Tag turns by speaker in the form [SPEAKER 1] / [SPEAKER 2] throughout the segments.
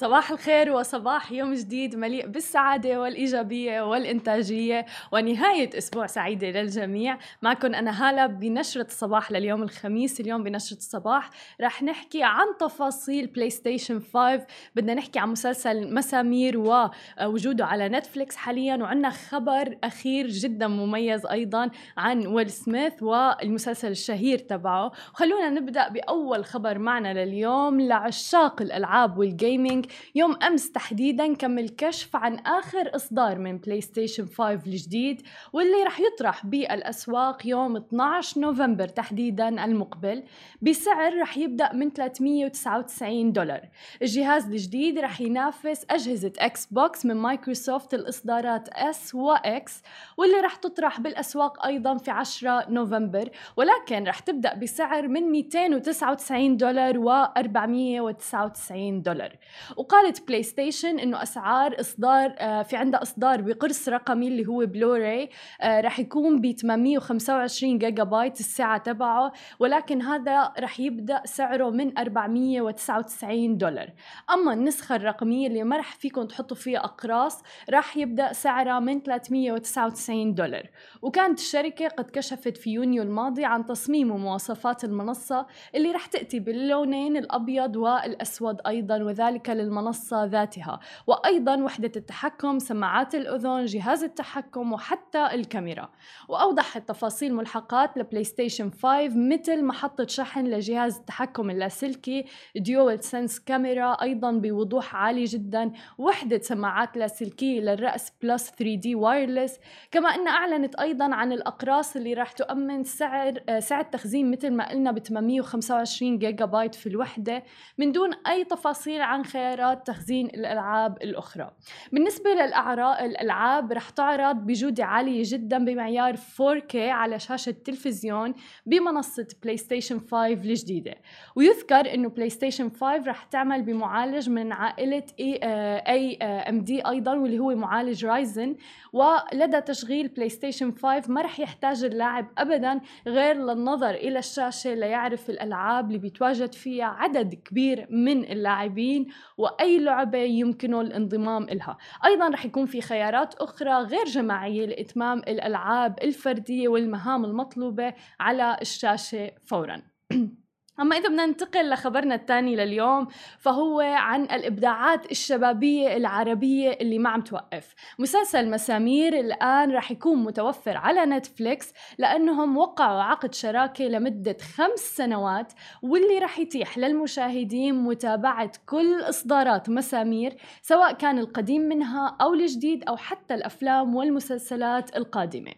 [SPEAKER 1] صباح الخير وصباح يوم جديد مليء بالسعادة والإيجابية والإنتاجية ونهاية أسبوع سعيدة للجميع. معكم أنا هالة بنشرة الصباح لليوم الخميس. اليوم بنشرة الصباح رح نحكي عن تفاصيل بلاي ستيشن 5 بدنا نحكي عن مسلسل مسامير ووجوده على نتفليكس حاليا. وعندنا خبر أخير جدا مميز أيضا عن ويل سميث والمسلسل الشهير تبعه. خلونا نبدأ بأول خبر معنا لليوم. لعشاق الألعاب وال gaming يوم أمس تحديدا تم الكشف عن آخر إصدار من بلاي ستيشن 5 الجديد واللي رح يطرح بالأسواق يوم 12 نوفمبر تحديدا المقبل بسعر رح يبدأ من 399 دولار. الجهاز الجديد رح ينافس أجهزة أكس بوكس من مايكروسوفت الإصدارات S و X واللي رح تطرح بالأسواق أيضا في 10 نوفمبر ولكن رح تبدأ بسعر من 299 دولار و 499 دولار. وقالت بلاي ستيشن إنه أسعار إصدار آه في عندها إصدار بقرص رقمي اللي هو بلوراي آه رح يكون ب 825 جيجا بايت السعه تبعه ولكن هذا رح يبدأ سعره من 499 دولار. أما النسخة الرقمية اللي ما رح فيكم تحطوا فيها أقراص رح يبدأ سعرها من 399 دولار. وكانت الشركة قد كشفت في يونيو الماضي عن تصميم ومواصفات المنصة اللي رح تأتي باللونين الأبيض والأسود أيضا وذلك للمنصة ذاتها. وأيضا وحدة التحكم سماعات الأذن جهاز التحكم وحتى الكاميرا. وأوضحت تفاصيل ملحقات لبلاي ستيشن 5 مثل محطة شحن لجهاز التحكم اللاسلكي DualSense كاميرا أيضا بوضوح عالي جدا وحدة سماعات لاسلكية للرأس Pulse 3D wireless كما أن أعلنت أيضا عن الأقراص اللي راح تؤمن سعر سعر التخزين مثل ما قلنا ب 825 جيجا بايت في الوحدة. من دون أي تفاصيل عن خيارات تخزين الألعاب الأخرى. بالنسبة للألعاب رح تعرض بجودة عالية جدا بمعيار 4K على شاشة التلفزيون بمنصة بلاي ستيشن 5 الجديدة. ويذكر أنه بلاي ستيشن 5 رح تعمل بمعالج من عائلة AMD أيضا واللي هو معالج Ryzen ولدى تشغيل بلاي ستيشن 5 ما رح يحتاج اللاعب أبدا غير للنظر إلى الشاشة ليعرف الألعاب اللي بيتواجد فيها عدد كبير من اللاعبين. وأي لعبة يمكنه الانضمام لها أيضا رح يكون في خيارات أخرى غير جماعية لإتمام الألعاب الفردية والمهام المطلوبة على الشاشة فورا. أما إذا بدنا ننتقل لخبرنا الثاني لليوم فهو عن الإبداعات الشبابية العربية اللي ما عم توقف. مسلسل مسامير الآن رح يكون متوفر على نتفليكس لأنهم وقعوا عقد شراكة لمدة خمس سنوات واللي رح يتيح للمشاهدين متابعة كل إصدارات مسامير سواء كان القديم منها أو الجديد أو حتى الأفلام والمسلسلات القادمة.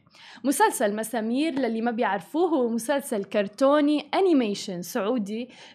[SPEAKER 1] مسلسل مسامير للي ما بيعرفوه هو مسلسل كرتوني animation سعودي.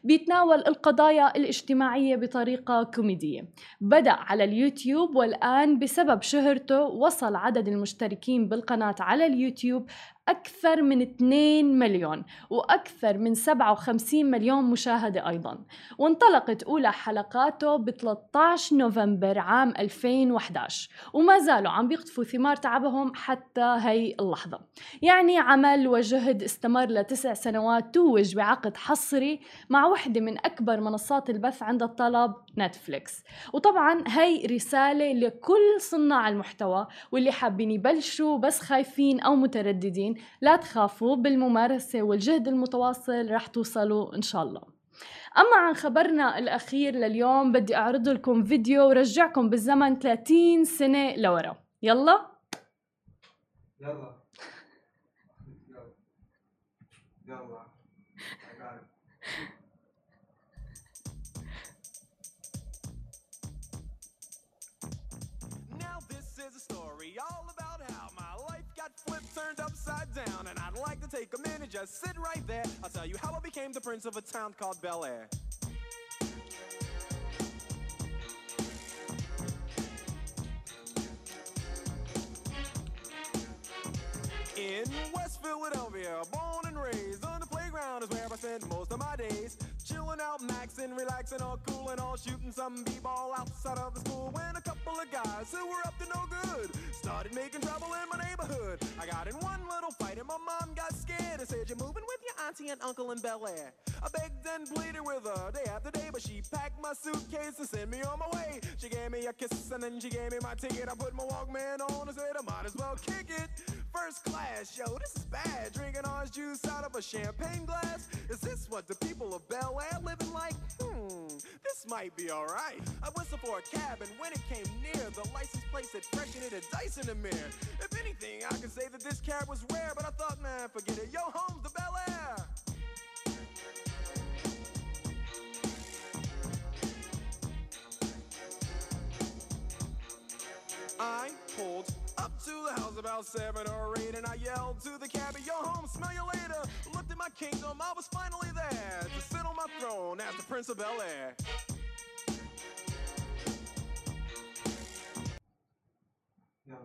[SPEAKER 1] بيتناول القضايا الاجتماعية بطريقة كوميدية. بدأ على اليوتيوب والآن بسبب شهرته وصل عدد المشتركين بالقناة على اليوتيوب أكثر من 2 مليون وأكثر من 57 مليون مشاهدة أيضا. وانطلقت أولى حلقاته ب 13 نوفمبر عام 2011 وما زالوا عم بيقطفوا ثمار تعبهم حتى هي اللحظة. يعني عمل وجهد استمر لتسع سنوات توج بعقد حصري مع وحدة من أكبر منصات البث عند الطلب نتفليكس وطبعا هي رسالة لكل صناع المحتوى واللي حابين يبلشوا بس خايفين أو مترددين لا تخافوا بالممارسة والجهد المتواصل رح توصلوا إن شاء الله. أما عن خبرنا الأخير لليوم بدي أعرض لكم فيديو ورجعكم بالزمن 30 سنة لورا. يلا؟
[SPEAKER 2] يلا. يلا.
[SPEAKER 3] Now turned upside down, and I'd like to take a minute, just sit right there. I'll tell you how I became the prince of a town called Bel Air. In West Philadelphia, born and raised on the playground is where I spend most of my days. Chilling out, maxing Relaxing, all cool all shooting some b-ball outside of the school when a couple of guys who were up to no good started making trouble in my neighborhood. I got in one little fight and my mom got scared and said, "You're moving with your auntie and uncle in Bel Air." I begged and pleaded with her day after day, but she packed my suitcase and sent me on my way. She gave me a kiss and then she gave me my ticket. I put my Walkman on and said I might as well kick it. First class, yo, this is bad. Drinking orange juice out of a champagne glass. Is this what the people of Bel Air living like? Hmm, this might be alright. I whistled for a cab, and when it came near, the license plate said fresh and it had dice in the mirror. If anything, I could say that this cab was rare, but I thought, man, forget it. Yo, home's the Bel Air. I pulled about seven or eight, and I yelled to the cabbie, Yo, home, smell you later. Looked at my kingdom, I was finally there to sit on my throne as the Prince of Bel Air.
[SPEAKER 2] Yeah.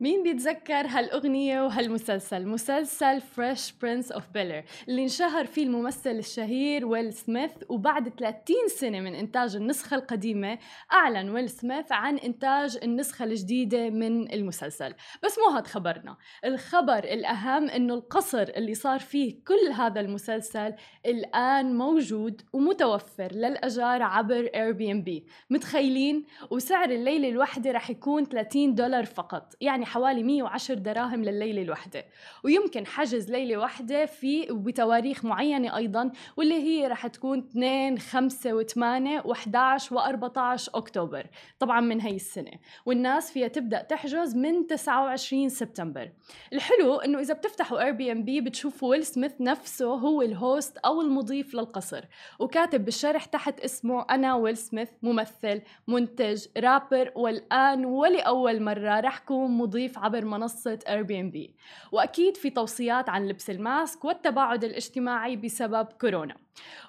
[SPEAKER 1] مين بيتذكر هالأغنية وهالمسلسل؟ مسلسل Fresh Prince of Bel-Air اللي انشهر فيه الممثل الشهير ويل سميث وبعد 30 سنة من إنتاج النسخة القديمة أعلن ويل سميث عن إنتاج النسخة الجديدة من المسلسل. بس مو هاد خبرنا الخبر الأهم إنه القصر اللي صار فيه كل هذا المسلسل الآن موجود ومتوفر للأجار عبر Airbnb متخيلين؟ وسعر الليلة الواحدة رح يكون 30 دولار فقط يعني حوالي 110 دراهم لليلة الواحدة ويمكن حجز ليلة واحدة في بتواريخ معينة أيضا واللي هي رح تكون 2 5 و8 و11 و14 أكتوبر طبعا من هي السنة. والناس فيها تبدأ تحجز من 29 سبتمبر. الحلو إنه إذا بتفتحوا Airbnb بتشوفوا ويل سميث نفسه هو ال host أو المضيف للقصر. وكاتب بالشرح تحت اسمه أنا ويل سميث ممثل منتج رابر والآن ولأول مرة رح كون مضيف عبر Airbnb وأكيد في توصيات عن لبس ال mask والتباعد الاجتماعي بسبب كورونا.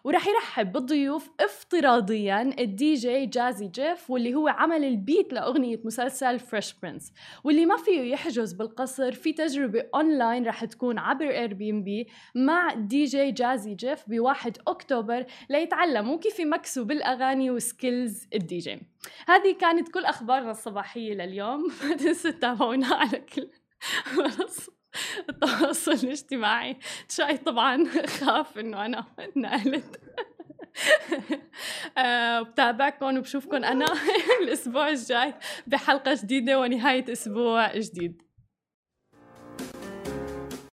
[SPEAKER 1] ورح يرحب بالضيوف افتراضيا ال DJ Jazzy Jeff واللي هو عمل ال beat لأغنية مسلسل Fresh Prince واللي ما فيه يحجز بالقصر في تجربة أونلاين رح تكون عبر Airbnb مع DJ Jazzy Jeff ب 1 أكتوبر ليتعلموا كيف يمكسوا بالأغاني و skills ال DJ. هذه كانت كل أخبارنا الصباحية لليوم. ما تنسوا تتابعونا على كل منصات التواصل الاجتماعي. شاي طبعا خاف إنه أنا نقلت. آه، بتابعكم وبشوفكم أنا الأسبوع الجاي بحلقة جديدة ونهاية أسبوع جديد.